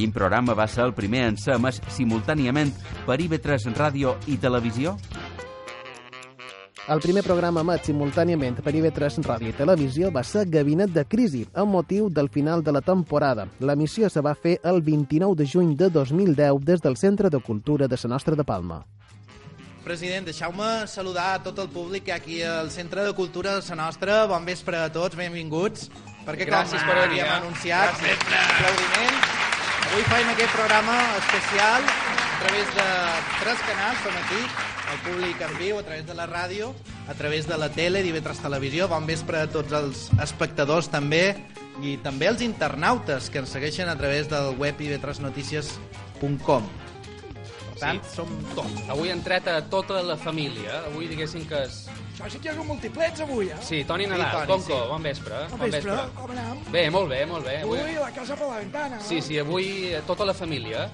Quin programa va ser el primer en ser emès simultàniament per IB3 Ràdio i Televisió? El primer programa emet simultàniament per IB3 Ràdio i Televisió va ser Gabinet de Crisi, amb motiu del final de la temporada. L'emissió se va fer el 29 de juny de 2010 des del Centre de Cultura de la Nostra de Palma. President, deixeu-me saludar a tot el públic que aquí al Centre de Cultura de la Nostra. Bon vespre a tots, benvinguts. Perquè Gràcies com per eh? anunciat, Gràcies. aplaudiments. Avui faim aquest programa especial a través de tres canals, som aquí, el públic en viu, a través de la ràdio, a través de la tele, d'IV3 Televisió. Bon vespre a tots els espectadors també, i també els internautes que ens segueixen a través del web ib3notícies.com. Per tant, som tots. Avui hem tret a tota la família. Avui diguéssim que és... Això sí que és un multiplets avui, eh? Sí, Toni Nadal, Toni, Conco, sí. bon vespre. Bon vespre, com anem? Bé, molt bé, molt bé. Ui, la casa per la ventana, no? Sí, sí, avui eh, tota la família.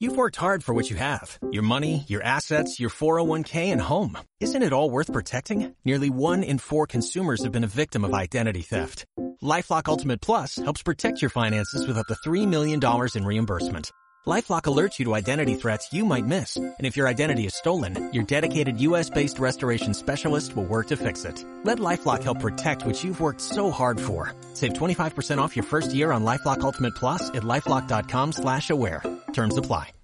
You've worked hard for what you have your money, your assets, your 401k, and home. Isn't it all worth protecting? Nearly one in four consumers have been a victim of identity theft. Lifelock Ultimate Plus helps protect your finances with up to $3 million in reimbursement. Lifelock alerts you to identity threats you might miss. And if your identity is stolen, your dedicated US-based restoration specialist will work to fix it. Let LifeLock help protect what you've worked so hard for. Save 25% off your first year on LifeLock Ultimate Plus at LifeLock.com slash aware. Terms apply.